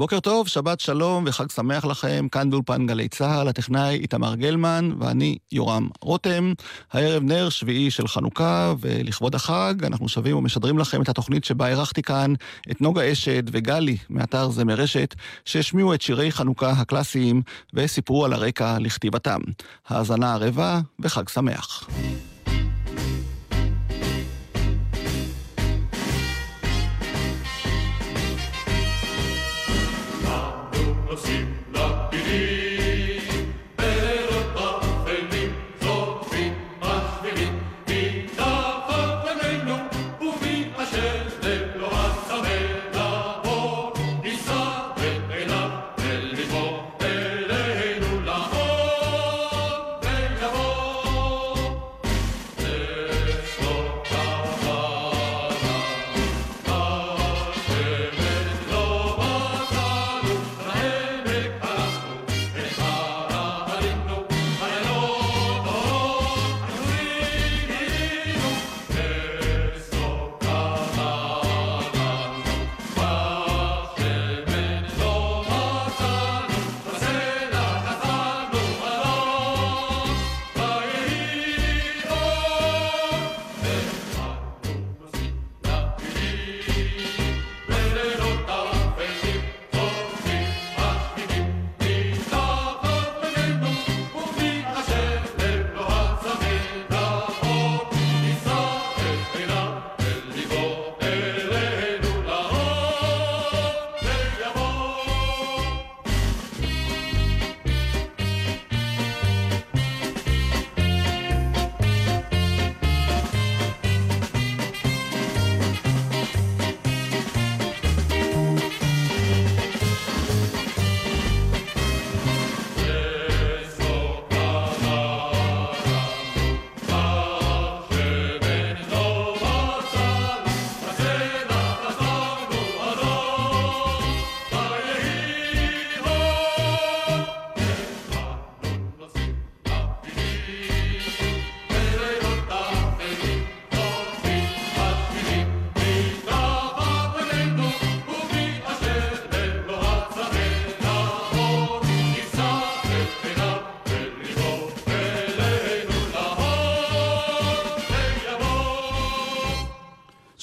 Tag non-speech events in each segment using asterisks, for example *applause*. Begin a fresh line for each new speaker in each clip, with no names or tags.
בוקר טוב, שבת שלום וחג שמח לכם, כאן באולפן גלי צה"ל, הטכנאי איתמר גלמן ואני יורם רותם. הערב נר שביעי של חנוכה, ולכבוד החג אנחנו שבים ומשדרים לכם את התוכנית שבה אירחתי כאן את נוגה אשד וגלי מאתר זמר רשת, שהשמיעו את שירי חנוכה הקלאסיים וסיפרו על הרקע לכתיבתם. האזנה ערבה וחג שמח.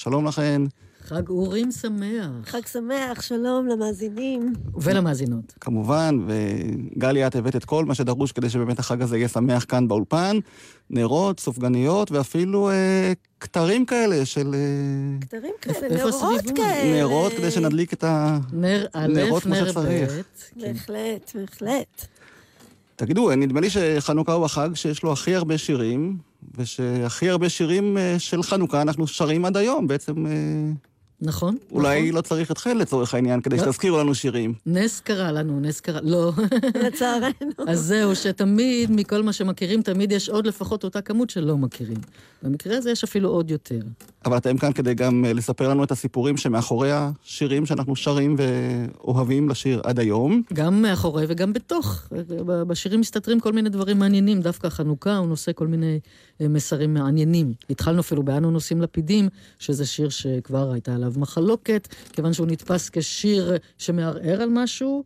שלום לכן.
חג אורים שמח.
חג שמח, שלום למאזינים.
ולמאזינות.
כמובן, וגלי, את הבאת את כל מה שדרוש כדי שבאמת החג הזה יהיה שמח כאן באולפן. נרות, סופגניות, ואפילו אה, כתרים כאלה של...
אה, כתרים כאלה, נרות כאלה.
נרות כדי שנדליק את הנרות כמו שצריך.
בהחלט, בהחלט.
תגידו, נדמה לי שחנוכה הוא החג שיש לו הכי הרבה שירים, ושהכי הרבה שירים אה, של חנוכה אנחנו שרים עד היום, בעצם...
נכון.
אולי
נכון.
לא צריך אתכן לצורך העניין, כדי לא. שתזכירו לנו שירים.
נס קרה לנו, נס קרה... לא.
לצערנו.
אז זהו, שתמיד, מכל מה שמכירים, תמיד יש עוד לפחות אותה כמות שלא מכירים. במקרה הזה יש אפילו עוד יותר.
אבל אתם כאן כדי גם אה, לספר לנו את הסיפורים שמאחורי השירים שאנחנו שרים ואוהבים לשיר עד היום.
גם מאחורי וגם בתוך. בשירים מסתתרים כל מיני דברים מעניינים. דווקא חנוכה הוא נושא כל מיני אה, מסרים מעניינים. התחלנו אפילו ב"אנו נושאים לפידים", שזה שיר שכבר הייתה עליו מחלוקת, כיוון שהוא נתפס כשיר שמערער על משהו.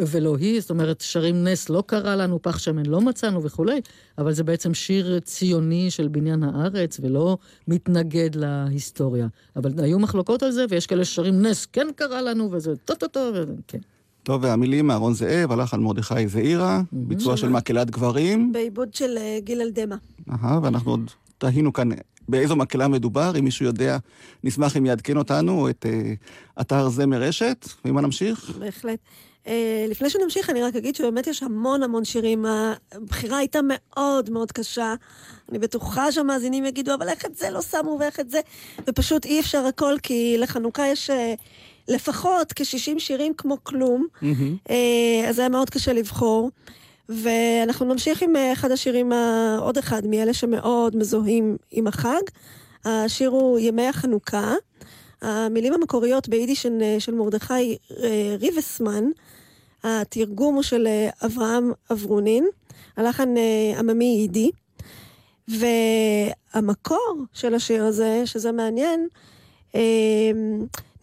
ולא היא, זאת אומרת, שרים נס לא קרה לנו, פך שמן לא מצאנו וכולי, אבל זה בעצם שיר ציוני של בניין הארץ, ולא מתנגד להיסטוריה. אבל היו מחלוקות על זה, ויש כאלה ששרים נס כן קרה לנו, וזה טו-טו-טו, וכן.
טוב, והמילים אהרון זאב, הלך על מרדכי זעירה, ביצוע של מקהלת גברים.
בעיבוד של אה, גיל אלדמה.
אהה, ואנחנו עוד תהינו כאן באיזו מקהלה מדובר, אם מישהו יודע, נשמח אם יעדכן אותנו, את uh, אתר זמר רשת, מה נמשיך?
בהחלט. Uh, לפני שנמשיך, אני רק אגיד שבאמת יש המון המון שירים. הבחירה הייתה מאוד מאוד קשה. אני בטוחה שהמאזינים יגידו, אבל איך את זה לא שמו ואיך את זה? ופשוט אי אפשר הכל, כי לחנוכה יש... Uh, לפחות כ-60 שירים כמו כלום, mm-hmm. אז היה מאוד קשה לבחור. ואנחנו נמשיך עם אחד השירים, עוד אחד מאלה שמאוד מזוהים עם החג. השיר הוא ימי החנוכה. המילים המקוריות ביידיש של, של מרדכי ריבסמן, התרגום הוא של אה, אברהם אברונין, הלחן אה, עממי יידי. והמקור של השיר הזה, שזה מעניין,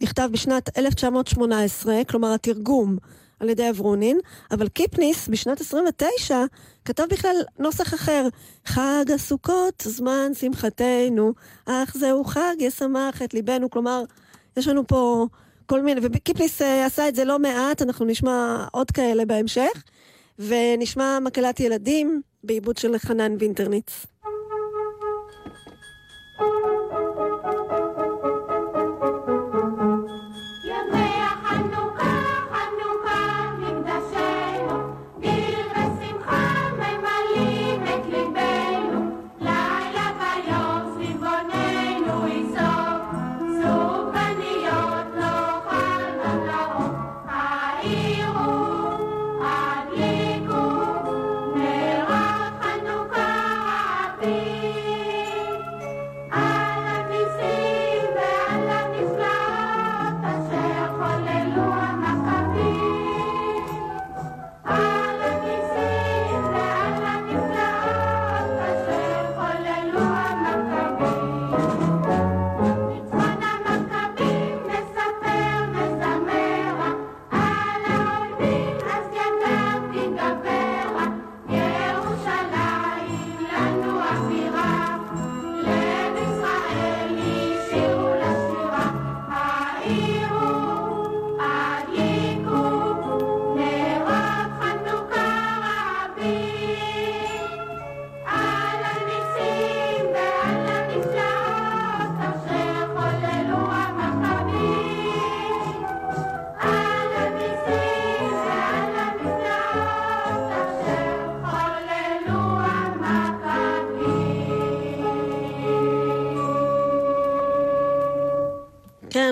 נכתב בשנת 1918, כלומר התרגום על ידי אברונין, אבל קיפניס בשנת 29 כתב בכלל נוסח אחר. חג הסוכות, זמן שמחתנו, אך זהו חג ישמח את ליבנו. כלומר, יש לנו פה כל מיני, וקיפניס אה, עשה את זה לא מעט, אנחנו נשמע עוד כאלה בהמשך, ונשמע מקהלת ילדים בעיבוד של חנן וינטרניץ.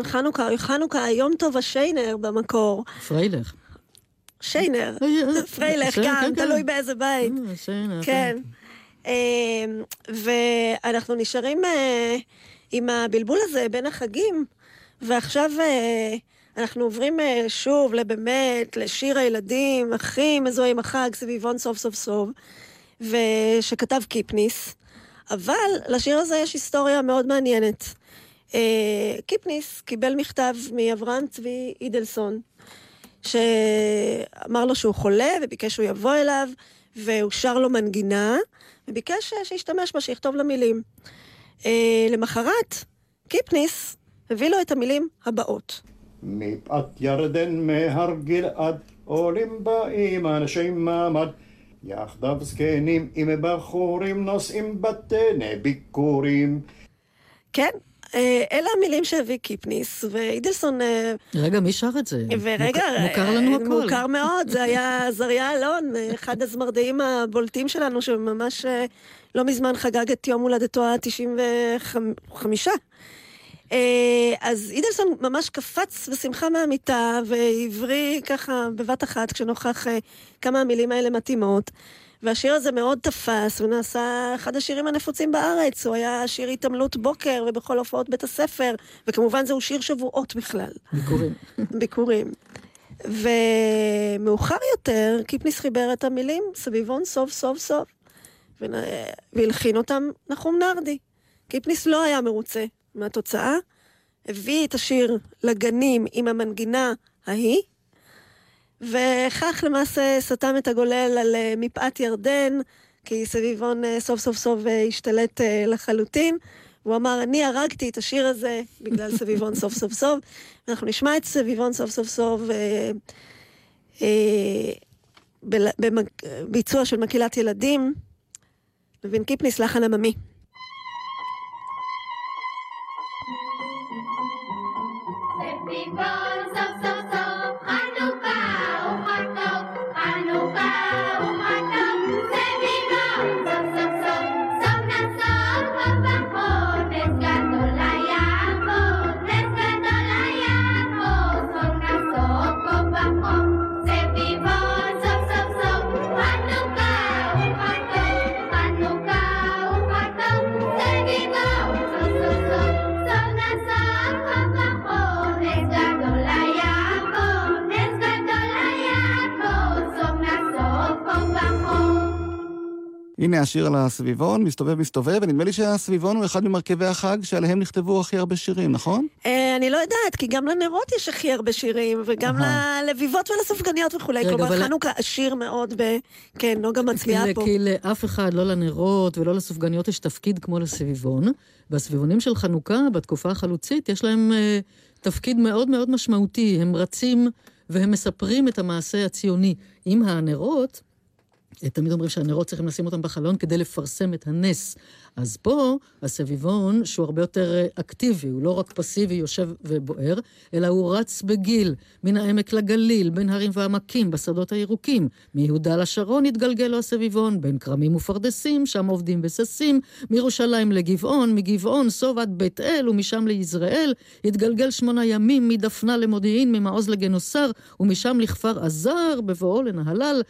חנוכה, חנוכה, יום טוב השיינר במקור.
פריילך.
שיינר, פריילך גם, כן, תלוי כן. באיזה בית.
אה, שיינר,
כן. כן. אמ, ואנחנו נשארים אה, עם הבלבול הזה בין החגים, ועכשיו אה, אנחנו עוברים שוב לבאמת, לשיר הילדים, הכי מזוהה עם החג, סביבון סוף סוף סוף, ושכתב קיפניס. אבל לשיר הזה יש היסטוריה מאוד מעניינת. אה, קיפניס קיבל מכתב מאברהם צבי אידלסון, שאמר לו שהוא חולה וביקש שהוא יבוא אליו, והוא שר לו מנגינה, וביקש שישתמש בה, שיכתוב לה מילים. אה, למחרת, קיפניס הביא לו את המילים הבאות.
מפאת ירדן מהר גלעד, עולים באים אנשי מעמד. יחדיו זקנים עם בחורים נושאים בטנא ביקורים.
כן, אלה המילים שהביא קיפניס, ואידלסון... אה,
רגע, מי שר את זה?
ורגע,
מוכר לנו הכל.
מוכר מאוד, זה היה *laughs* עזריה אלון, אחד הזמרדעים הבולטים שלנו, שממש אה, לא מזמן חגג את יום הולדתו ה-95. אז אידלסון ממש קפץ בשמחה מהמיטה, והבריא ככה בבת אחת, כשנוכח כמה המילים האלה מתאימות. והשיר הזה מאוד תפס, הוא נעשה אחד השירים הנפוצים בארץ. הוא היה שיר התעמלות בוקר ובכל הופעות בית הספר, וכמובן זהו שיר שבועות בכלל.
ביקורים.
ביקורים. ומאוחר יותר, קיפניס חיבר את המילים סביבון סוף סוף סוף, והלחין אותם נחום נרדי. קיפניס לא היה מרוצה מהתוצאה, הביא את השיר לגנים עם המנגינה ההיא, וכך למעשה סתם את הגולל על אה, מפאת ירדן, כי סביבון אה, סוף סוף סוף אה, השתלט לחלוטין. הוא אמר, אני הרגתי את השיר הזה בגלל סביבון סוף סוף סוף. אנחנו נשמע את סביבון סוף סוף סוף בביצוע של מקהילת ילדים. לוין קיפניס, לחן עממי. Happy.
הנה השיר על הסביבון, מסתובב מסתובב, ונדמה לי שהסביבון הוא אחד ממרכיבי החג שעליהם נכתבו הכי הרבה שירים, נכון?
אה, אני לא יודעת, כי גם לנרות יש הכי הרבה שירים, וגם ללביבות ולסופגניות וכולי. כלומר, חנוכה עשיר מאוד ב... כן, נוגה מצביעה פה.
כי לאף אחד, לא לנרות ולא לסופגניות, יש תפקיד כמו לסביבון. והסביבונים של חנוכה, בתקופה החלוצית, יש להם אה, תפקיד מאוד מאוד משמעותי. הם רצים והם מספרים את המעשה הציוני. עם הנרות, תמיד אומרים שהנרות צריכים לשים אותם בחלון כדי לפרסם את הנס. אז פה, הסביבון, שהוא הרבה יותר אה, אקטיבי, הוא לא רק פסיבי, יושב ובוער, אלא הוא רץ בגיל, מן העמק לגליל, בין הרים ועמקים, בשדות הירוקים. מיהודה לשרון התגלגל לו הסביבון, בין כרמים ופרדסים, שם עובדים וששים, מירושלים לגבעון, מגבעון סוב עד בית אל, ומשם ליזרעאל, התגלגל שמונה ימים, מדפנה למודיעין, ממעוז לגנוסר, ומשם לכפר עזר, בבואו לנהלל.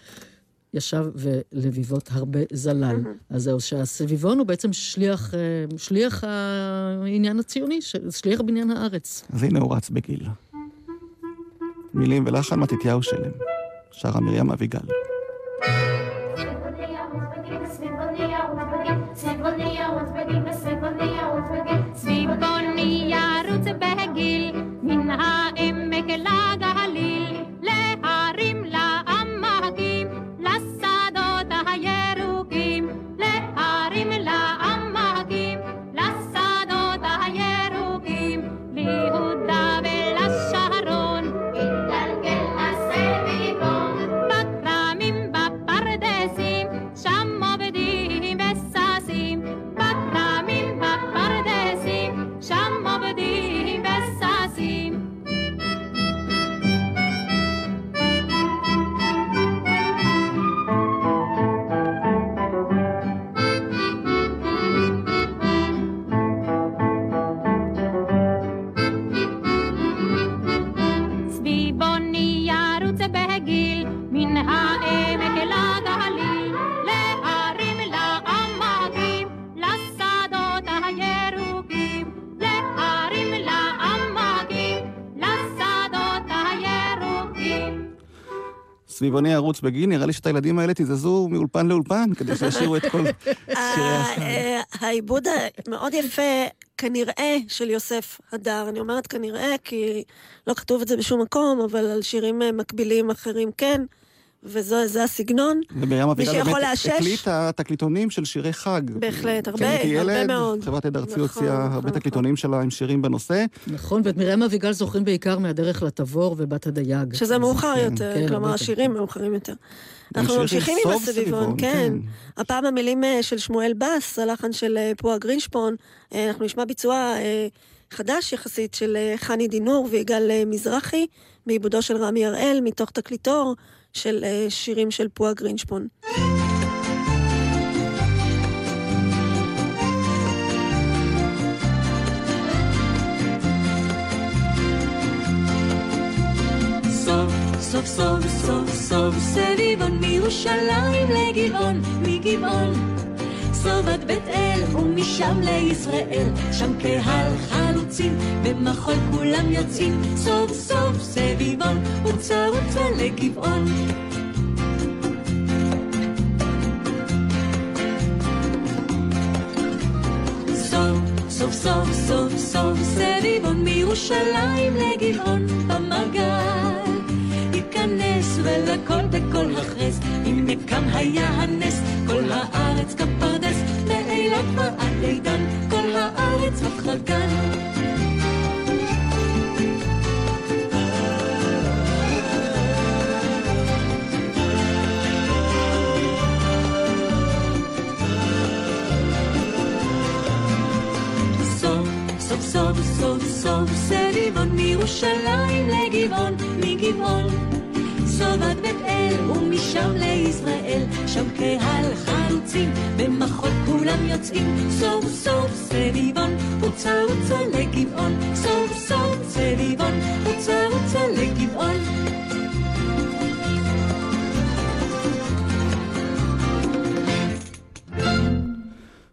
ישב ולביבות הרבה זלל. אז זהו, שהסביבון הוא בעצם שליח, אה, שליח העניין הציוני, של- שליח בניין הארץ.
אז הנה הוא רץ בגיל. מילים ולחן מתתיהו שלם. שרה מרים אביגל.
צבעוני ירוץ בגיל, מן העמק לגליל, סביבוני
ערוץ בגיל, נראה לי שאת הילדים האלה תזזו מאולפן לאולפן, כדי שישירו את כל שירי
ה-
החג.
אה, העיבוד המאוד יפה, כנראה, של יוסף הדר. אני אומרת כנראה, כי לא כתוב את זה בשום מקום, אבל על שירים אה, מקבילים אחרים כן, וזה הסגנון.
ומרים אביגל באמת
לאשש?
הקליטה תקליטונים של שירי חג.
בהחלט, הרבה, הרבה
ילד,
מאוד.
חברת עד ארצי
נכון,
הוציאה
נכון,
הרבה
נכון.
תקליטונים שלה עם שירים בנושא.
נכון, ואת מרים אביגל זוכרים בעיקר מהדרך לתבור ובת הדייג.
שזה מאוחר
כן,
יותר,
כן,
כלומר. השירים מאוחרים יותר. אנחנו ממשיכים עם הסביבון,
סביבון,
כן.
כן.
הפעם המילים אה, של שמואל בס, הלחן של אה, פועה גרינשפון. אה, אנחנו נשמע ביצוע חדש יחסית של חני דינור ויגאל מזרחי, בעיבודו של רמי הראל, מתוך תקליטור של אה, שירים של פועה גרינשפון.
סוף, סוף, סוף, סוף, סביבון מירושלים לגבעון, מגבעון. סוף עד בית אל ומשם לישראל, שם קהל חלוצים, במחול כולם יוצאים, סוף סוף סביבון, רוצה רוצה לגבעון. סוף, סוף, סוף, סוף, סביבון מירושלים לגבעון במעגל. ייכנס ולכל בכל הכרס, אם יקם היה הנס, כל הארץ כפרדס, מאילת ועד לידן, כל הארץ מחלקן. סוף, סוף, סוף, סוף, סוף, סביבון מירושלים לגבעון, מגבעון. סוף עד בית אל ומשם לישראל, שם קהל חלוצים, במחול כולם יוצאים, סוף סוף סביבון, רוצה רוצה לגבעון, סוף סוף סביבון, רוצה רוצה לגבעון.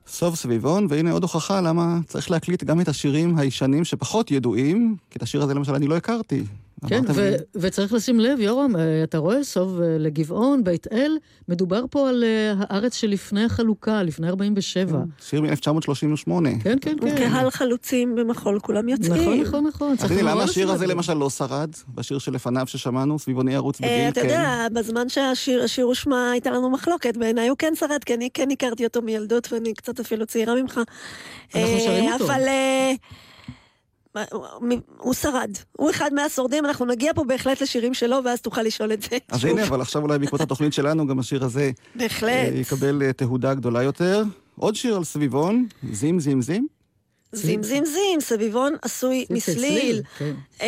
סוב סביבון, והנה עוד הוכחה למה צריך להקליט גם את השירים הישנים שפחות ידועים, כי את השיר הזה למשל אני לא הכרתי.
כן, ו-
לי-
וצריך לשים לב, יורם, אה, אתה רואה, סוב אה, לגבעון, בית אל, מדובר פה על אה, הארץ שלפני החלוקה, לפני 47.
שיר מ-1938.
כן, כן, כן.
קהל חלוצים במחול, כולם יוצאים.
נכון, נכון, נכון. נורא
למה השיר הזה. למשל לא שרד? בשיר שלפניו ששמענו, סביבוני ירוץ
אה,
בגיל,
אתה
כן.
יודע, בזמן שהשיר השיר הושמע הייתה לנו מחלוקת, בעיניי הוא כן שרד, כי אני כן הכרתי אותו מילדות ואני קצת אפילו צעירה ממך.
אנחנו שרים אותו.
אבל הוא- הוא שרד. הוא אחד מהשורדים, אנחנו נגיע פה בהחלט לשירים שלו, ואז תוכל לשאול את זה.
אז
שוב.
הנה, אבל עכשיו אולי בעקבות התוכנית שלנו, גם השיר הזה
בהחלט.
אה, יקבל אה, תהודה גדולה יותר. עוד שיר על סביבון, זים זים זים.
זים זים זים, סביבון עשוי מסליל.
כן.
אה,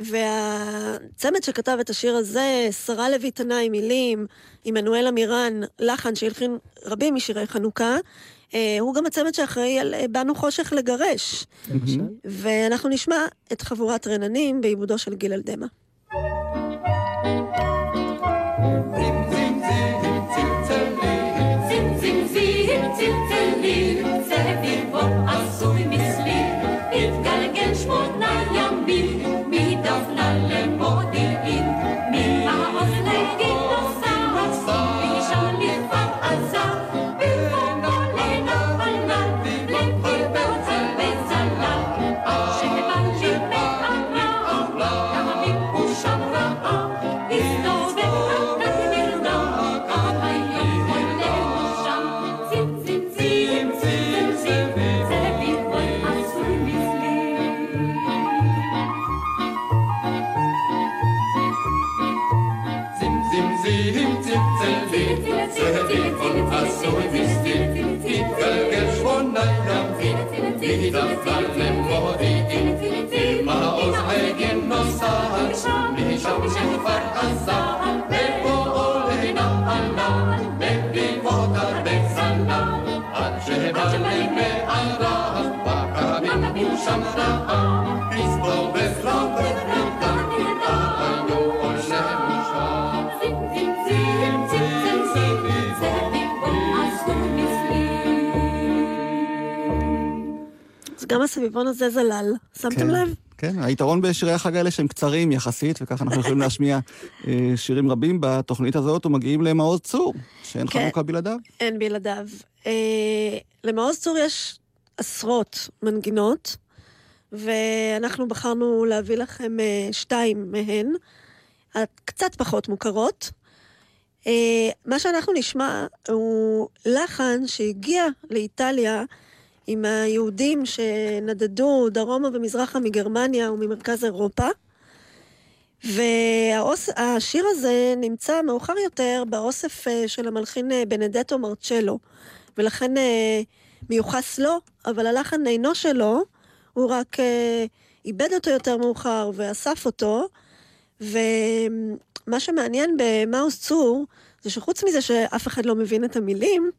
והצמד שכתב את השיר הזה, שרה לוי תנאי מילים, עמנואל עמירן, לחן שהלחין רבים משירי חנוכה, הוא גם הצמד שאחראי על אה, באנו חושך לגרש. ואנחנו נשמע את חבורת רננים בעיבודו של גיל אלדמה. אז גם הסביבון הזה זלל, שמתם לב?
כן, היתרון בשירי החג האלה שהם קצרים יחסית, וככה אנחנו יכולים להשמיע אה, שירים רבים בתוכנית הזאת, ומגיעים למעוז צור, שאין
כן.
חנוכה בלעדיו.
אין בלעדיו. אה, למעוז צור יש עשרות מנגינות, ואנחנו בחרנו להביא לכם אה, שתיים מהן, הקצת פחות מוכרות. אה, מה שאנחנו נשמע הוא לחן שהגיע לאיטליה עם היהודים שנדדו דרומה ומזרחה מגרמניה וממרכז אירופה. והשיר הזה נמצא מאוחר יותר באוסף אה, של המלחין אה, בנדטו מרצ'לו, ולכן אה, מיוחס לו, אבל הלחן אינו שלו, הוא רק איבד אותו יותר מאוחר ואסף אותו, ומה שמעניין במאוס צור, זה שחוץ מזה שאף אחד לא מבין את המילים,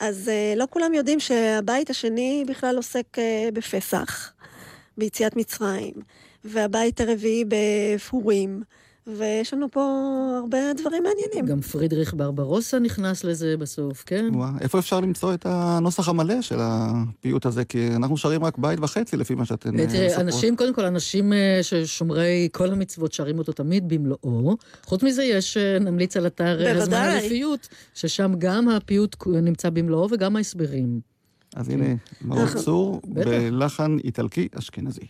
אז אה, לא כולם יודעים שהבית השני בכלל עוסק אה, בפסח, ביציאת מצרים, והבית הרביעי בפורים, ויש לנו פה הרבה דברים מעניינים.
גם פרידריך ברברוסה נכנס לזה בסוף, כן?
וואה, איפה אפשר למצוא את הנוסח המלא של הפיוט הזה? כי אנחנו שרים רק בית וחצי, לפי מה שאתן אה,
תראה,
מספרות.
אנשים, קודם כל, אנשים אה, ששומרי כל המצוות שרים אותו תמיד במלואו. חוץ מזה, יש, אה, נמליץ על אתר אה, הזמן. הרפיות, ששם גם הפיוט נמצא במלואו וגם ההסברים.
אז הנה, מעוז צור
בטח.
בלחן איטלקי אשכנזי.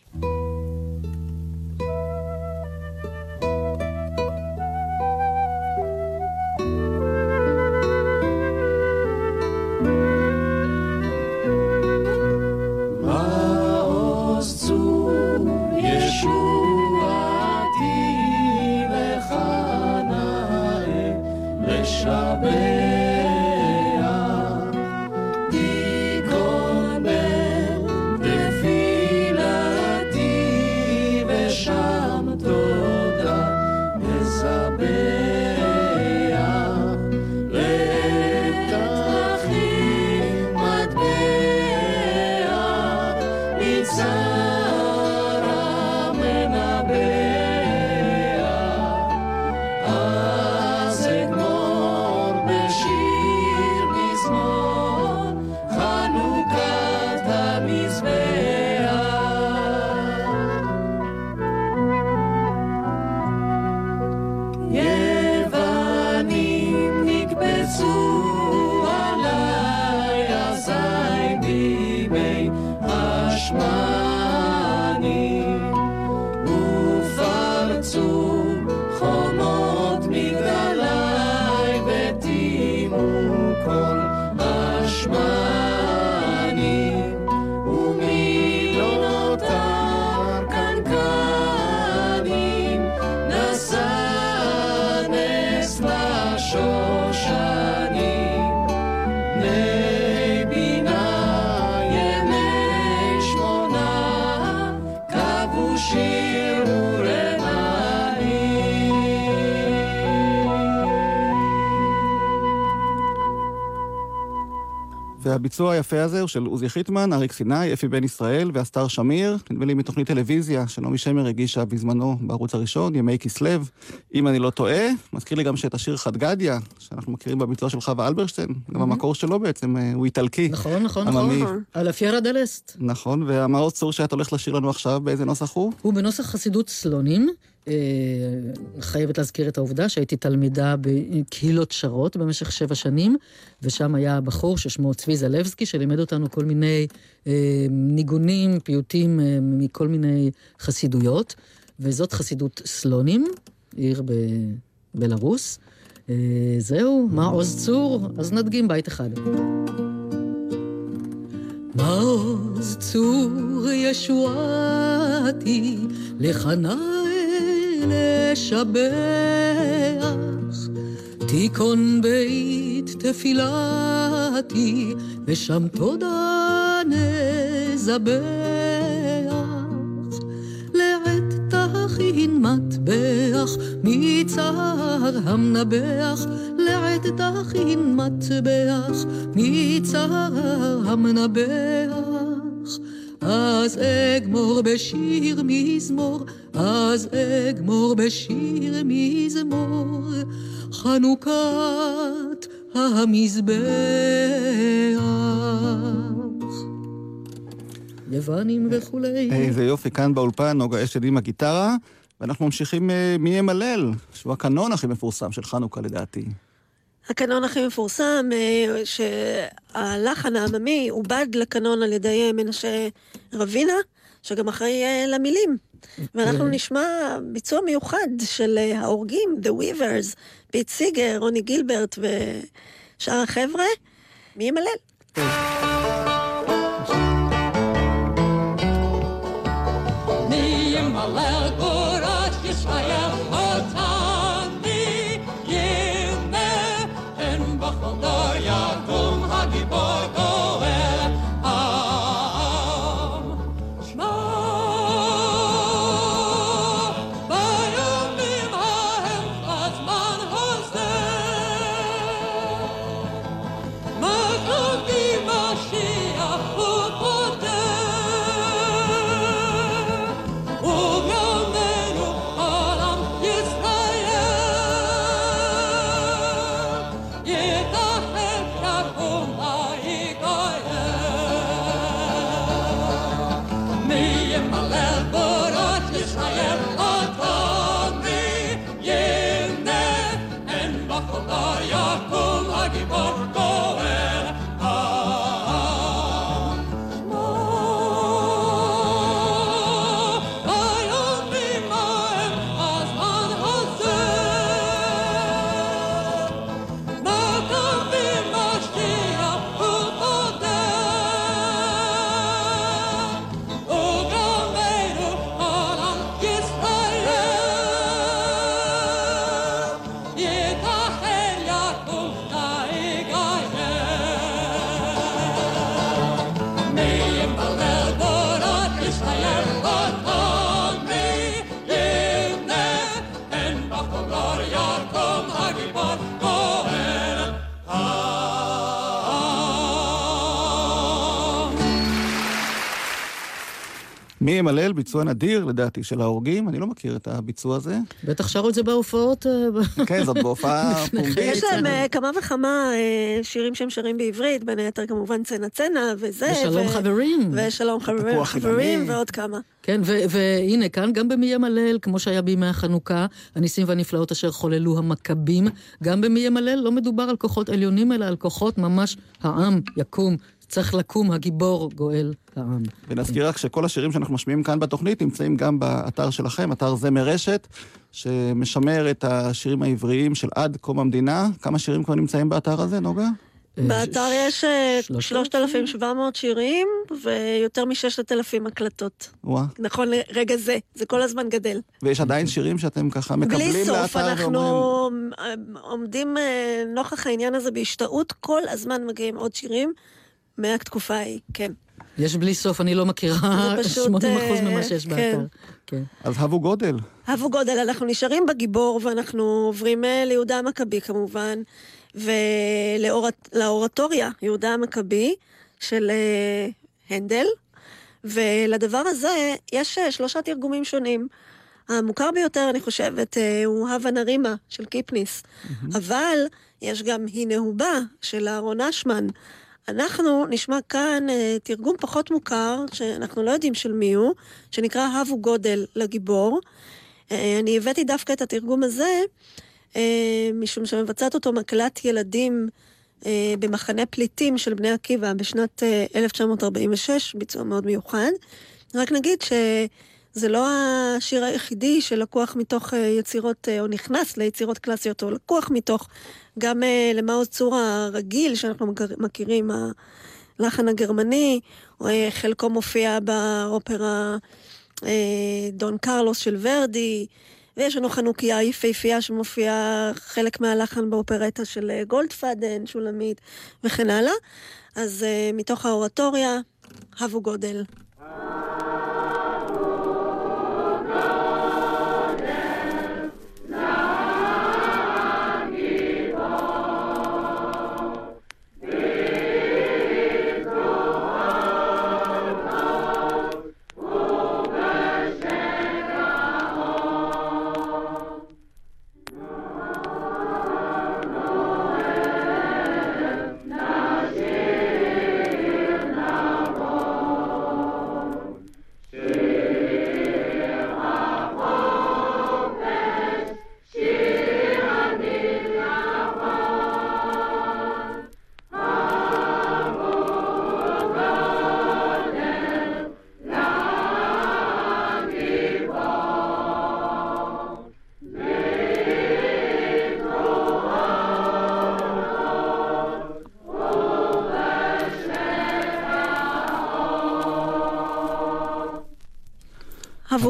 לשבח תיכון
והביצוע היפה הזה הוא של עוזי חיטמן, אריק סיני, אפי בן ישראל ואסתר שמיר, נדמה לי מתוכנית טלוויזיה שנעמי שמר הגישה בזמנו בערוץ הראשון, ימי כסלו, אם אני לא טועה. מזכיר לי גם שאת השיר חדגדיה, שאנחנו מכירים בביצוע של חווה אלברשטיין, גם המקור שלו בעצם אה, הוא איטלקי.
נכון, נכון,
עממי.
נכון. על הפיירה דלסט.
נכון, והמעוז צור שאת הולך לשיר לנו עכשיו, באיזה נוסח הוא?
הוא בנוסח חסידות סלונים. אה, חייבת להזכיר את העובדה שהייתי תלמידה בקהילות שרות במשך שבע שנים, ושם היה בחור ששמו צבי זלבסקי, שלימד אותנו כל מיני אה, ניגונים, פיוטים אה, מכל מיני חסידויות, וזאת חסידות סלונים, עיר בבלארוס. אה, זהו, מה עוז צור? אז נדגים בית אחד. מעוז צור ישועתי, לך נא לשבח, תיכון בית תפילתי, ושם תודה נזבח. לעת תכין מטבח, מצער המנבח, לעת תכין מטבח, מצער המנבח. אז אגמור בשיר מזמור, אז אגמור בשיר מזמור, חנוכת המזבח. יוונים וכולי.
איזה יופי, כאן באולפן נוגה אשד עם הגיטרה, ואנחנו ממשיכים אה, מי ימלל, שהוא הקנון הכי מפורסם של חנוכה לדעתי.
הקנון הכי מפורסם, אה, שהלחן העממי עובד לקנון על ידי אה, מנשה רבינא, שגם אחראי אה, למילים. ואנחנו נשמע ביצוע מיוחד של אה, האורגים, The Weavers, פיט סיגר, רוני גילברט ושאר החבר'ה. מי ימלל?
מי ימלל ימלל
ביצוע נדיר, לדעתי, של ההורגים, אני לא מכיר את הביצוע הזה.
בטח שרו את זה בהופעות. אה,
כן, זאת בהופעה *laughs* פומבית.
כן.
יש להם
בסדר.
אה, כמה וכמה אה, שירים שהם שרים בעברית, בין היתר כמובן צנע צנע וזה.
ושלום חברים.
ושלום חברים. ועוד כמה.
כן, והנה, כאן גם במי ימלל, כמו שהיה בימי החנוכה, הניסים והנפלאות אשר חוללו המכבים, גם במי ימלל לא מדובר על כוחות עליונים, אלא על כוחות ממש העם יקום. צריך לקום הגיבור גואל העם.
ונזכיר רק שכל השירים שאנחנו משמיעים כאן בתוכנית נמצאים גם באתר שלכם, אתר זמר רשת, שמשמר את השירים העבריים של עד קום המדינה. כמה שירים כבר נמצאים באתר הזה, נוגה?
אה,
באתר יש אה,
שלושת
3,700 שירים ויותר מ-6,000 הקלטות.
וואה.
נכון לרגע זה, זה כל הזמן גדל.
ויש עדיין שירים שאתם ככה מקבלים
בלי
לאתר
סוף, אנחנו
ואומרים...
אה, עומדים אה, נוכח העניין הזה בהשתאות, כל הזמן מגיעים עוד שירים מהתקופה ההיא, כן.
יש בלי סוף, אני לא מכירה
זה *laughs* פשוט,
80%
אה,
ממה שיש
כן.
באתר. כן.
אז הבו גודל.
הבו גודל, אנחנו נשארים בגיבור ואנחנו עוברים אה, ליהודה המכבי כמובן, ולאורטוריה, יהודה המכבי של אה, הנדל, ולדבר הזה יש אה, שלושה תרגומים שונים. המוכר ביותר, אני חושבת, אה, הוא הווה נרימה של קיפניס, אבל יש גם הנה הוא בא של אהרון אשמן. אנחנו נשמע כאן אה, תרגום פחות מוכר, שאנחנו לא יודעים של מי הוא, שנקרא הבו גודל לגיבור. אה, אני הבאתי דווקא את התרגום הזה, אה, משום שמבצעת אותו מקהלת ילדים במחנה פליטים של בני עקיבא בשנת אה, 1946, ביצוע מאוד מיוחד. רק נגיד שזה לא השיר היחידי שלקוח מתוך יצירות, או נכנס ליצירות קלאסיות, או לקוח מתוך גם אה, למעוז צור הרגיל שאנחנו מכיר- מכירים, הלחן הגרמני, אה, חלקו מופיע באופרה אה, דון קרלוס של ורדי, ויש לנו חנוכיה יפהפייה שמופיעה חלק מהלחן באופרטה של גולדפאדן, שולמית וכן הלאה. אז מתוך האורטוריה, הבו גודל.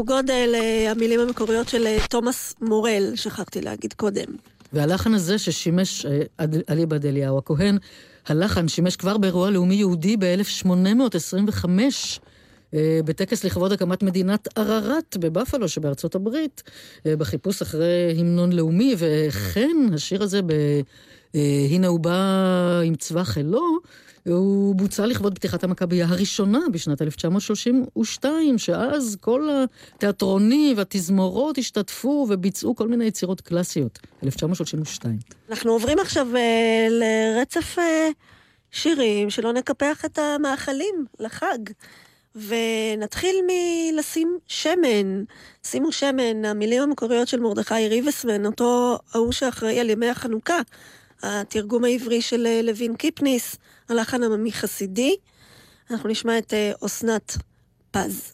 גודל, אה, המילים המקוריות של אה, תומאס מורל, שכחתי להגיד קודם.
והלחן הזה ששימש אה, אליבא דאליהו הכהן, הלחן שימש כבר באירוע לאומי יהודי ב-1825, אה, בטקס לכבוד הקמת מדינת ערערת בבפלו שבארצות הברית, בחיפוש אחרי המנון לאומי, וכן, השיר הזה ב... הנה הוא בא עם צבא חילו, הוא בוצע לכבוד פתיחת המכבייה הראשונה בשנת 1932, שאז כל התיאטרונים והתזמורות השתתפו וביצעו כל מיני יצירות קלאסיות. 1932.
אנחנו עוברים עכשיו אה, לרצף אה, שירים שלא נקפח את המאכלים לחג. ונתחיל מלשים שמן. שימו שמן, המילים המקוריות של מרדכי ריבסמן, אותו ההוא שאחראי על ימי החנוכה, התרגום העברי של אה, לוין קיפניס, הלחן עממי חסידי. אנחנו נשמע את אה, אסנת פז.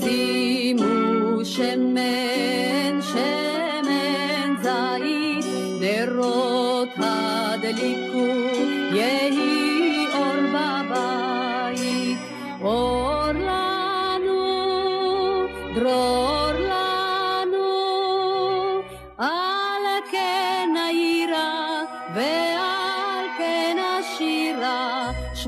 שימו שמן, שמן זית, נרות הדליקו, יהי אור בבית. אור לנו, דרור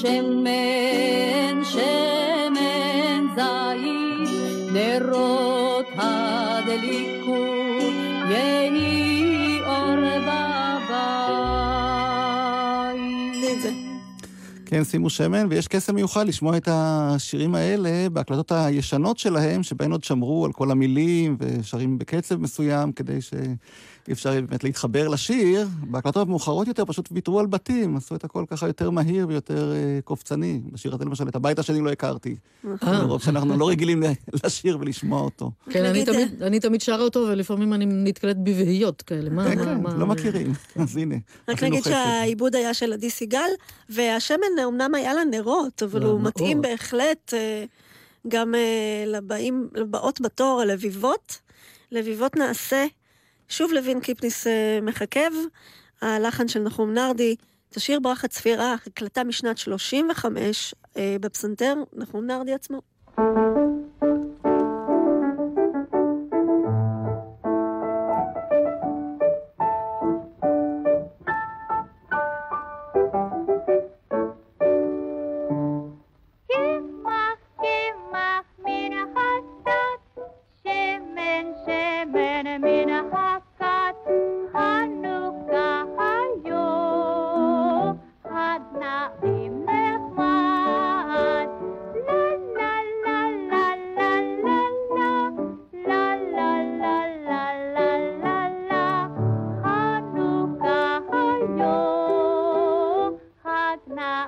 שמן, שמן זית, נרות הדליקו, יהי אור בבית.
כן, שימו שמן, ויש קסם מיוחד לשמוע את השירים האלה בהקלטות הישנות שלהם, שבהן עוד שמרו על כל המילים ושרים בקצב מסוים, כדי שאי אפשר באמת להתחבר לשיר. בהקלטות המאוחרות יותר פשוט ויתרו על בתים, עשו את הכל ככה יותר מהיר ויותר אה, קופצני. בשיר הזה למשל, את הבית השני לא הכרתי. מרוב שאנחנו לא רגילים לשיר ולשמוע אותו.
כן, אני תמיד- אני תמיד שרה אותו, ולפעמים אני נתקלת בבהיות כאלה. מה,
כן,
מה,
כן,
מה...
לא מכירים. אז הנה,
רק נגיד. שהעיבוד היה של עדי סיגל, והשמן אמנם היה לה נרות, אבל הוא
למאור.
מתאים בהחלט אה, גם אה, לבאות בתור, הלביבות. לביבות נעשה. שוב לוין קיפניס אה, מחכב, הלחן של נחום נרדי, תשאיר ברכה צפירה, הקלטה משנת 35 אה, בפסנתר, נחום נרדי עצמו.
חג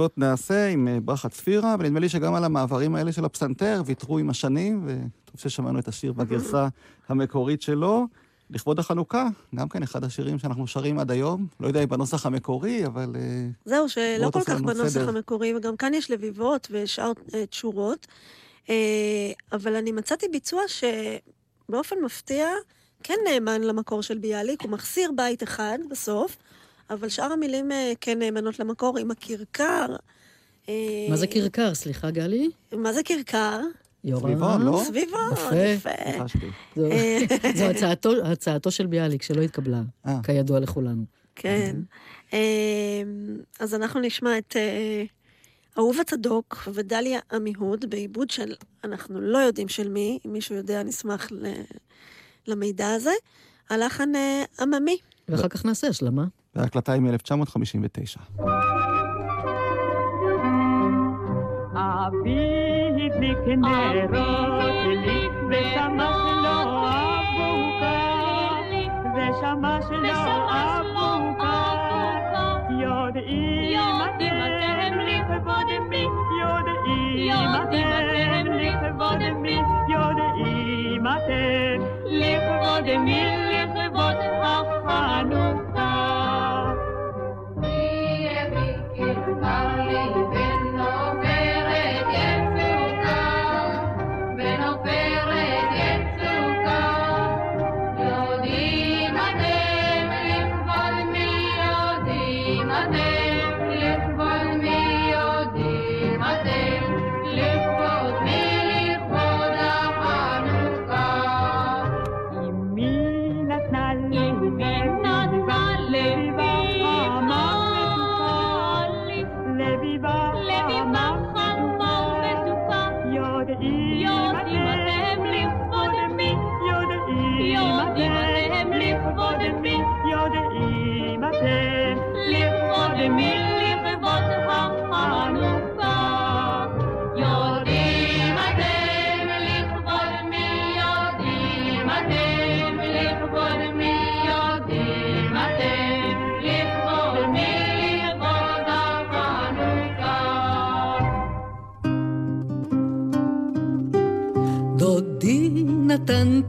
לביבות
נעשה עם אה, ברכה צפירה, ונדמה לי שגם על המעברים האלה של הפסנתר ויתרו עם השנים, וטוב ששמענו את השיר בגרסה *laughs* המקורית שלו. לכבוד החנוכה, גם כן אחד השירים שאנחנו שרים עד היום. לא יודע אם בנוסח המקורי, אבל... אה,
זהו, שלא כל כך בנוסח
סדר.
המקורי, וגם כאן יש לביבות ושאר תשורות. אה, אבל אני מצאתי ביצוע שבאופן מפתיע כן נאמן למקור של ביאליק, הוא מחסיר בית אחד בסוף, אבל שאר המילים אה, כן נאמנות למקור, עם הכרכר. אה,
מה זה כרכר? סליחה, גלי?
מה זה כרכר?
יורם.
סביבון, לא?
סביבון,
יפה. זו- *laughs* זו הצעתו, הצעתו של ביאליק, שלא התקבלה,
אה.
כידוע לכולנו.
כן. אמ, אז אנחנו נשמע את אה, אהובה צדוק ודליה עמיהוד בעיבוד של, אנחנו לא יודעים של מי, אם מישהו יודע, נשמח ל- למידע הזה. הלחן אה, עממי.
ואחר כך נעשה השלמה.
וההקלטה היא מ-1959.
אבי הדליק נרות הדליק יודעים אתם לכבוד מי? יודעים אתם לכבוד מי? יודעים אתם לכבוד מי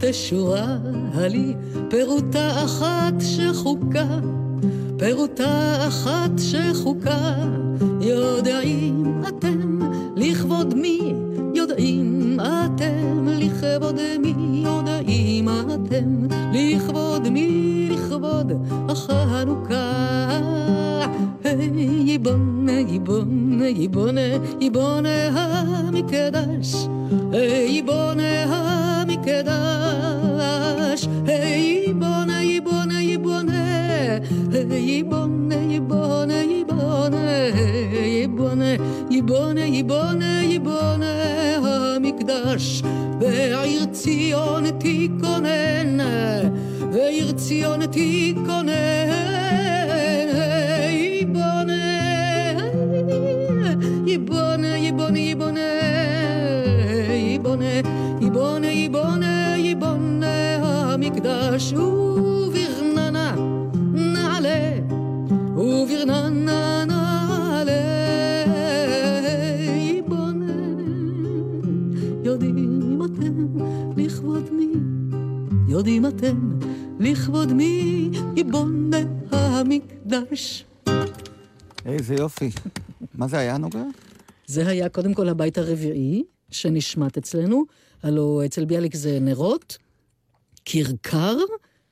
תשורה לי פירוטה אחת שחוקה, פירוטה אחת שחוקה. יודעים אתם לכבוד מי, יודעים אתם לכבוד מי, יודעים אתם לכבוד מי, לכבוד החנוכה. היי בונה, יבונה, יבונה, יבונה המקדש. היי בונה המקדש. היי בונה, יבונה, יבונה. היי בונה, יבונה, יבונה. יבונה, יבונה, יבונה, יבונה המקדש. בעיר ציון תיכונן, בעיר ציון תיכונן. המקדש וברננה נעלה, וברננה נעלה, יודעים אתם לכבוד מי, יודעים אתם לכבוד מי, יבונה המקדש.
איזה יופי. מה זה היה, נוגה?
זה היה קודם כל הבית הרביעי שנשמט אצלנו, הלו אצל ביאליק זה נרות, כרכר,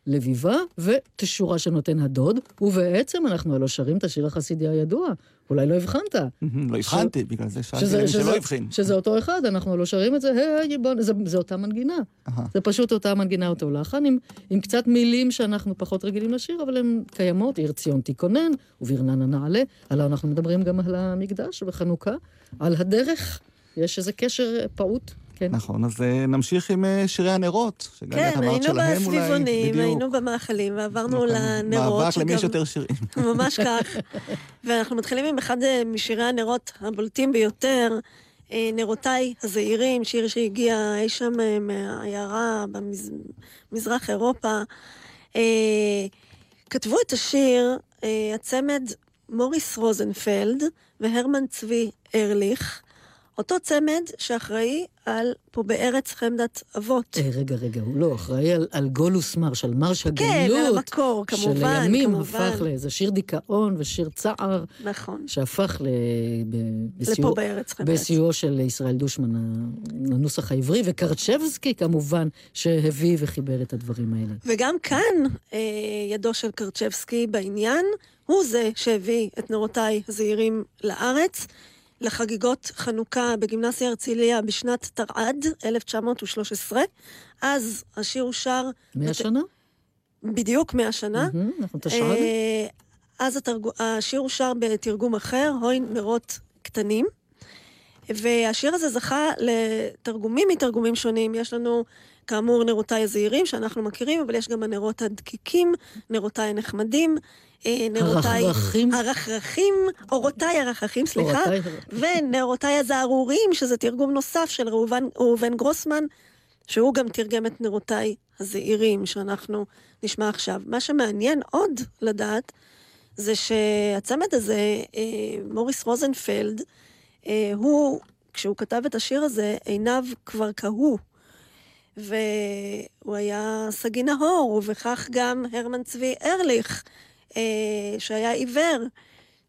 לביבה ותשורה שנותן הדוד, ובעצם אנחנו הלוא שרים את השיר החסידי הידוע. אולי לא הבחנת.
לא הבחנתי, בגלל זה שאלתי שלא הבחין.
שזה אותו אחד, אנחנו לא שרים את זה, היי בוא, זה, זה אותה מנגינה. זה פשוט אותה מנגינה, אותו לחן, עם, קצת מילים שאנחנו פחות רגילים לשיר, אבל הן קיימות, עיר ציון תיכונן, וברננה נעלה. הלוא אנחנו מדברים גם על המקדש בחנוכה, על הדרך. יש איזה קשר פעוט, כן.
נכון, אז אה, נמשיך עם אה, שירי הנרות. שגם
כן,
אמרת
היינו
שלהם אולי,
בסביבונים. היינו במאכלים, ועברנו
נכון.
לנרות.
מאבק למי יש יותר שירים. *laughs*
ממש כך. ואנחנו מתחילים עם אחד אה, משירי הנרות הבולטים ביותר, נרותיי הזעירים, שיר שהגיע אי שם מהעיירה במזרח אירופה. כתבו את השיר הצמד מוריס רוזנפלד והרמן צבי ארליך, אותו צמד שאחראי על פה בארץ חמדת אבות.
אה, רגע, רגע, הוא לא אחראי על, על גולוס מרש, על מרש
כן,
הגלות.
על המקור, כמובן,
שלימים
כמובן.
הפך לאיזה שיר דיכאון ושיר צער,
נכון.
שהפך ל... ב...
לפה
בסיוע-
בארץ חמדת.
בסיועו של ישראל דושמן, הנוסח העברי, וקרצ'בסקי כמובן, שהביא וחיבר את הדברים האלה.
וגם כאן אה, ידו של קרצ'בסקי בעניין, הוא זה שהביא את נרותיי הזעירים לארץ. לחגיגות חנוכה בגימנסיה הרצליה בשנת תרע"ד, 1913. אז השיר אושר...
מאה שנה?
בדיוק, מאה שנה.
מהמם, אנחנו תשע"ד.
אה, אז התרג... השיר אושר בתרגום אחר, הוי נרות קטנים. והשיר הזה זכה לתרגומים מתרגומים שונים. יש לנו, כאמור, נרותיי הזעירים, שאנחנו מכירים, אבל יש גם הנרות הדקיקים, נרותיי הנחמדים, אה, נרותיי...
הרחרחים.
הרחרחים, אורותיי הרחרחים, סליחה. ונרותיי הזערורים, שזה תרגום נוסף של ראובן, ראובן גרוסמן, שהוא גם תרגם את נרותיי הזעירים, שאנחנו נשמע עכשיו. מה שמעניין עוד לדעת, זה שהצמד הזה, אה, מוריס רוזנפלד, אה, הוא, כשהוא כתב את השיר הזה, עיניו כבר קהו. והוא היה סגי נהור, ובכך גם הרמן צבי ארליך, שהיה עיוור,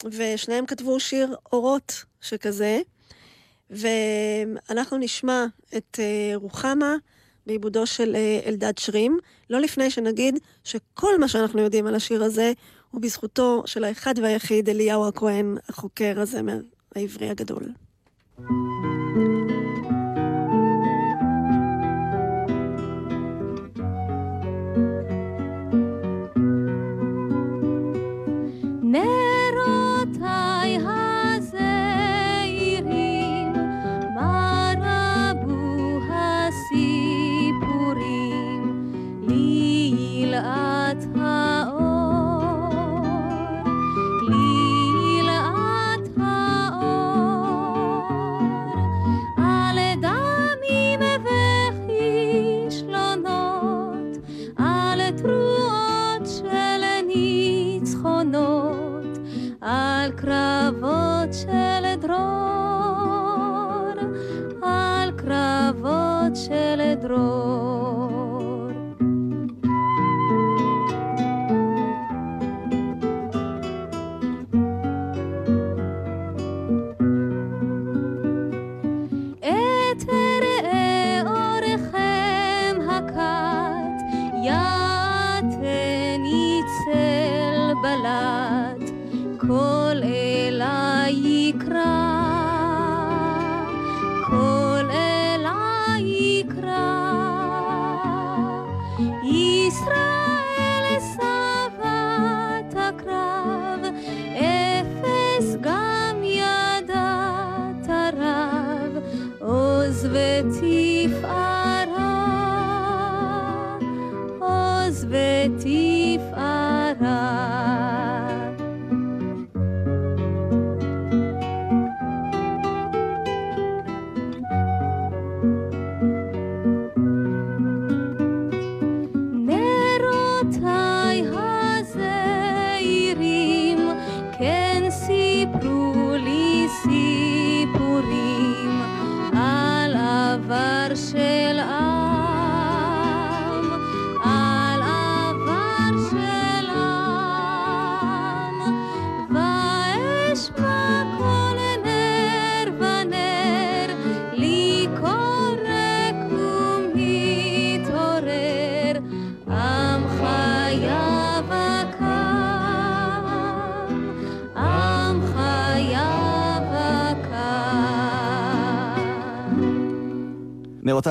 ושניהם כתבו שיר אורות שכזה. ואנחנו נשמע את אה, רוחמה בעיבודו של אה, אלדד שרים, לא לפני שנגיד שכל מה שאנחנו יודעים על השיר הזה הוא בזכותו של האחד והיחיד אליהו הכהן, החוקר הזמר העברי הגדול.
נרותיי של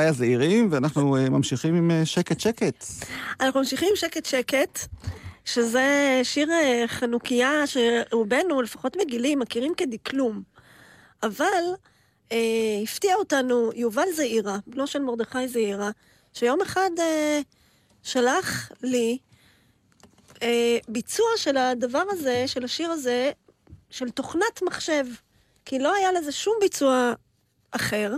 הזעירים,
ואנחנו אה, ממשיכים עם אה, שקט שקט.
אנחנו ממשיכים שקט שקט, שזה שיר אה, חנוכיה שרובנו, לפחות מגילי, מכירים כדקלום. אבל אה, הפתיע אותנו יובל זעירה, בנו של מרדכי זעירה, שיום אחד אה, שלח לי אה, ביצוע של הדבר הזה, של השיר הזה, של תוכנת מחשב. כי לא היה לזה שום ביצוע אחר.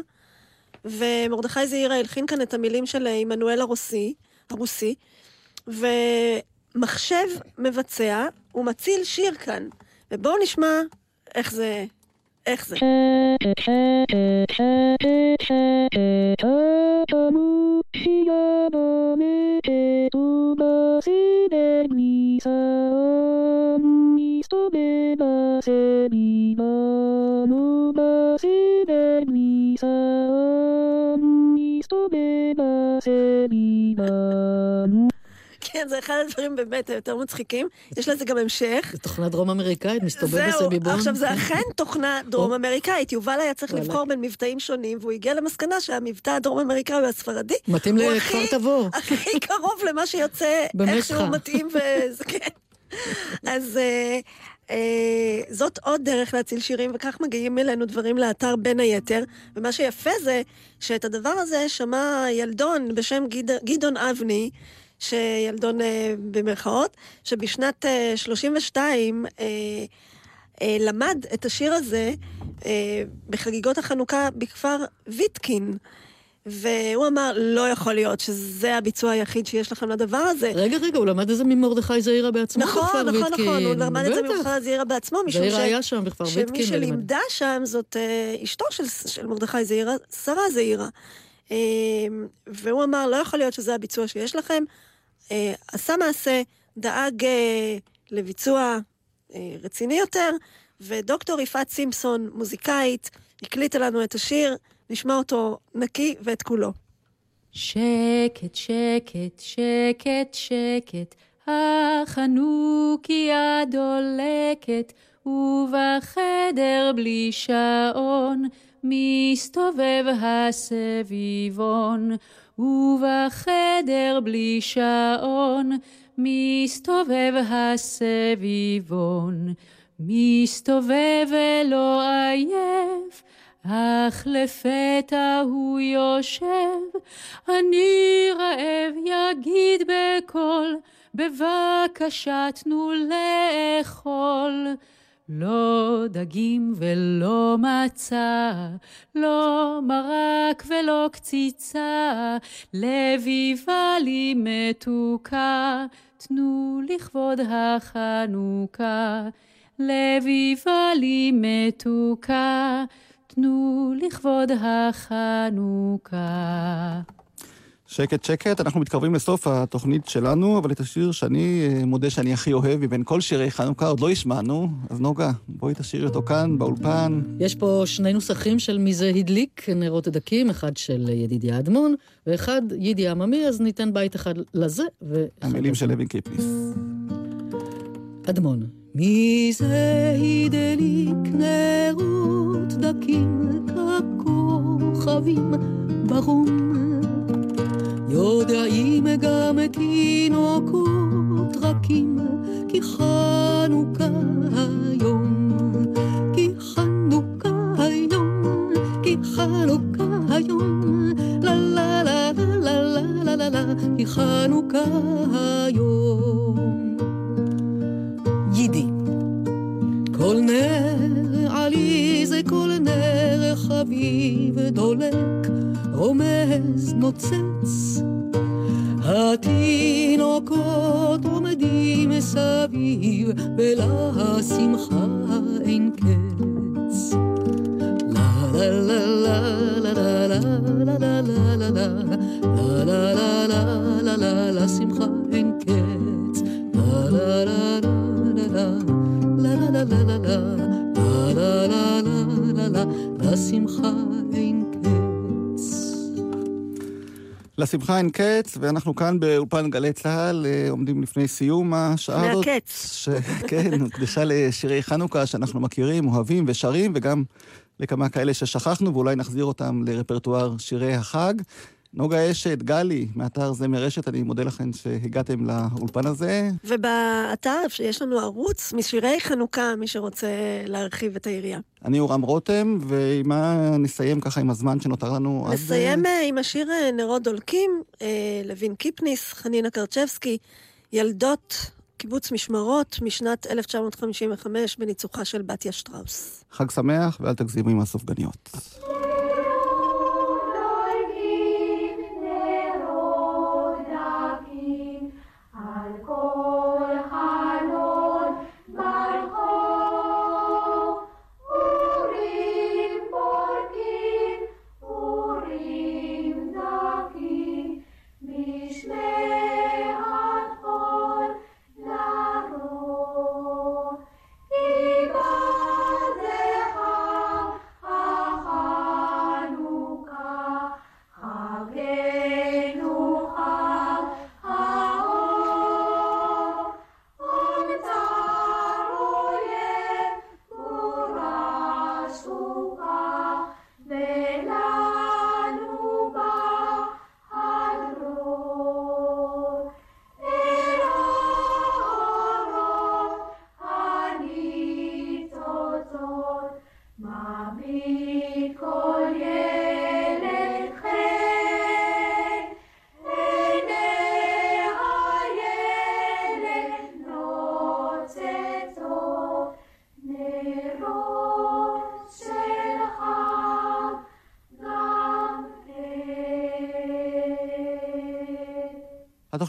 ומרדכי זעירה הלחין כאן את המילים של עמנואל הרוסי, הרוסי, ומחשב מבצע ומציל שיר כאן. ובואו נשמע איך זה, איך זה. כן, זה אחד הדברים באמת היותר מצחיקים. יש לזה גם המשך.
זו תוכנה דרום אמריקאית, מסתובב
זהו,
בסביבון.
עכשיו זה אכן תוכנה דרום
או.
אמריקאית. יובל היה צריך. לבחור בין מבטאים שונים, והוא הגיע למסקנה שהמבטא הדרום אמריקאי והספרדי
מתאים לכפר תבור. *laughs*
הכי קרוב למה שיוצא. איכשהו מתאים וזה כן. *laughs* אז אה, זאת עוד דרך להציל שירים, וכך מגיעים אלינו דברים לאתר בין היתר. ומה שיפה זה שאת הדבר הזה שמע ילדון בשם גד... גדעון אבני, שילדון אה, במרכאות, שבשנת אה, 32 אה, אה, למד את השיר הזה אה, בחגיגות החנוכה בכפר ויטקין. והוא אמר, לא יכול להיות שזה הביצוע היחיד שיש לכם לדבר הזה.
רגע, רגע, הוא למד את זה ממרדכי זעירה בעצמו
נכון,
בכפר
נכון,
ויטקין.
נכון, הוא למד את זה. ממך זעירה בעצמו, משום
זעירה היה שם בכפר ויטקין.
שמי. שלימדה שם זאת אה, אשתו של, של מרדכי זעירה, שרה זעירה. אה, והוא אמר, לא יכול להיות שזה הביצוע שיש לכם. אה, עשה מעשה, דאג לביצוע רציני יותר, ודוקטור יפעת סימפסון, מוזיקאית, הקליטה לנו את השיר, נשמע אותו נקי ואת כולו.
שקט, שקט, שקט, שקט, החנוכיה דולקת, ובחדר בלי שעון, מסתובב הסביבון. ובחדר בלי שעון, מסתובב הסביבון. מסתובב ולא עייף, אך לפתע הוא יושב, אני רעב יגיד בקול, בבקשה תנו לאכול. לא דגים ולא מצה, לא מרק ולא קציצה, לביבה לי מתוקה, תנו לכבוד החנוכה. לביבה לי מתוקה, תנו לכבוד החנוכה.
שקט שקט, אנחנו מתקרבים לסוף התוכנית שלנו, אבל את השיר שאני אה, מודה שאני הכי אוהב מבין כל שירי חנוכה עוד לא השמענו, אז נוגה, בואי תשאירי אותו כאן, באולפן.
יש פה שני נוסחים של מי זה הדליק נרות הדקים, אחד של ידידיה אדמון, ואחד יידי עממי, אז ניתן בית אחד לזה, ואחד
המילים
לזה.
של לוין קיפניס.
אדמון.
מי זה הדליק נרות דקים ככוכבים ברום? יודעים גם תינוקות רכים כי חנוכה היום, כי חנוכה היום, כי חנוכה היום, לה לה לה לה לה לה לה לה, כי חנוכה היום. כל נר עלי כל נר חביב דולק, רומז נוצץ. התינוקות עומדים מסביב, ולשמחה אין קץ. לשמחה אין קץ,
ואנחנו כאן באולפן גלי צה"ל, אה, עומדים לפני סיום השעה הזאת.
מהקץ.
ש... *laughs* כן, הוקדשה לשירי חנוכה שאנחנו מכירים, אוהבים ושרים, וגם לכמה כאלה ששכחנו, ואולי נחזיר אותם לרפרטואר שירי החג. נוגה אשת, גלי, מאתר זמר רשת, אני מודה לכם שהגעתם לאולפן הזה.
ובאתר יש לנו ערוץ משירי חנוכה, מי שרוצה להרחיב את היריעה.
אני אורם רותם, ועם מה נסיים ככה עם הזמן שנותר לנו?
נסיים
אה,
אה, עם השיר אה, נרות דולקים, אה, לוין קיפניס, חנינה קרצ'בסקי, ילדות קיבוץ משמרות משנת 1955 בניצוחה של בתיה שטראוס.
חג שמח, ואל תגזימו עם הסופגניות.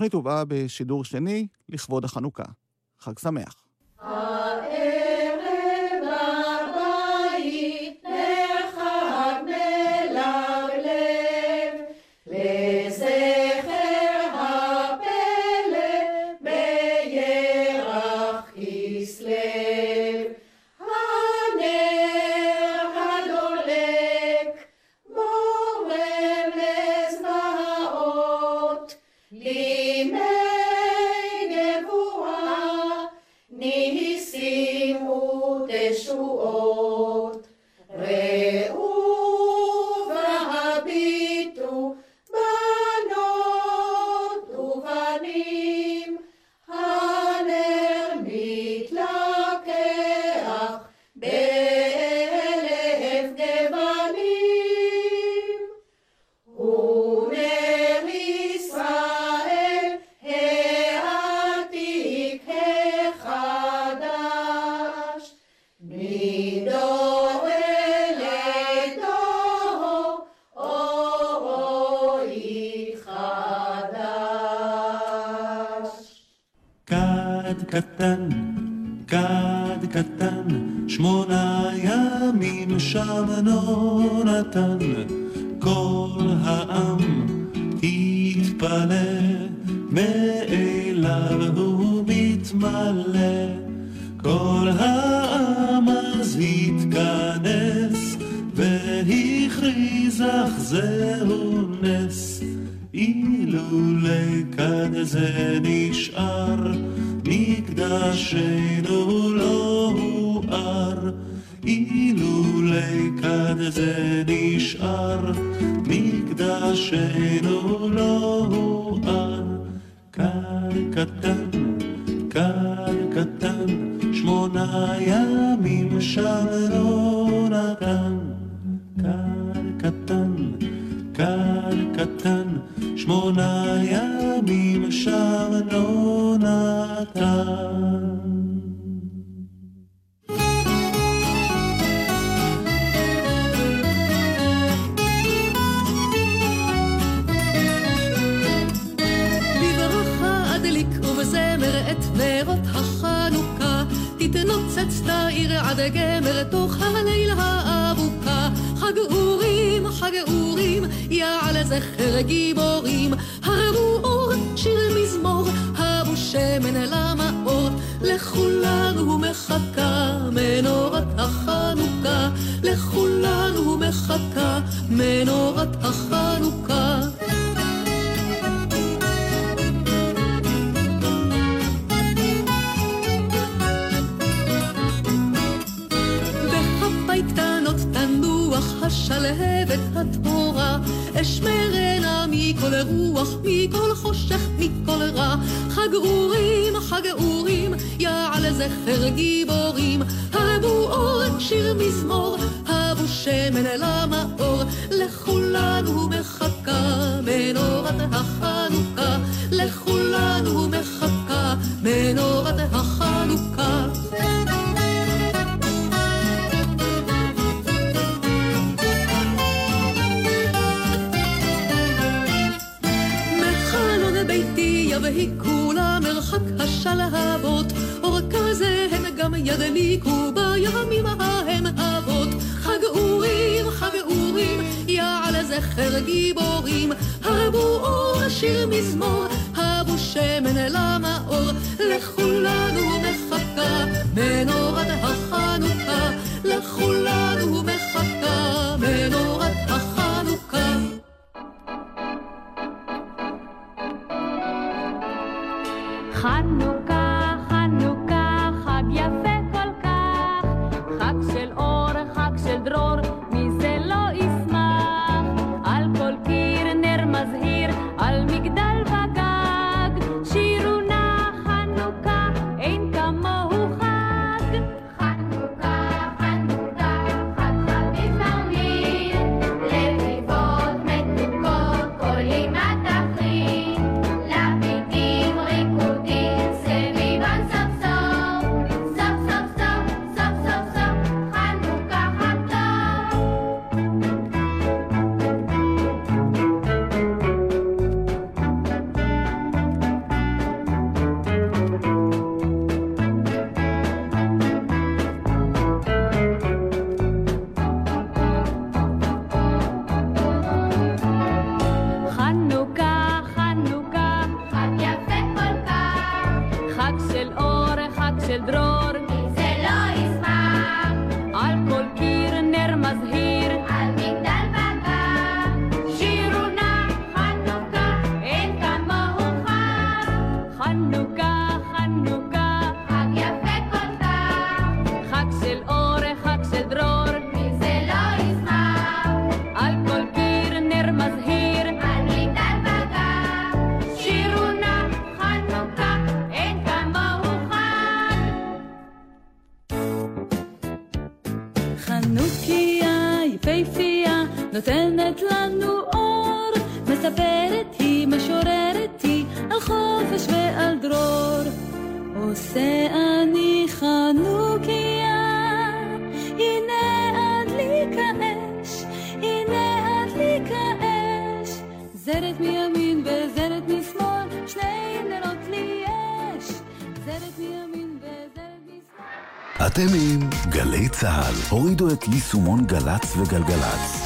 התוכנית הובאה בשידור שני לכבוד החנוכה. חג שמח.
קטן, כד קטן, שמונה ימים שם לא נתן, כל העם התפלא, מאליו הוא מתמלא, כל העם אז התכנס והכריז אך זה
אור, מכל חושך, מכל רע. חג אורים, חג אורים, יעל זכר גיבורים. הבו אורן שיר מזמור, הבו שמן
אליו. הורידו את יישומון גל"צ וגלגלצ.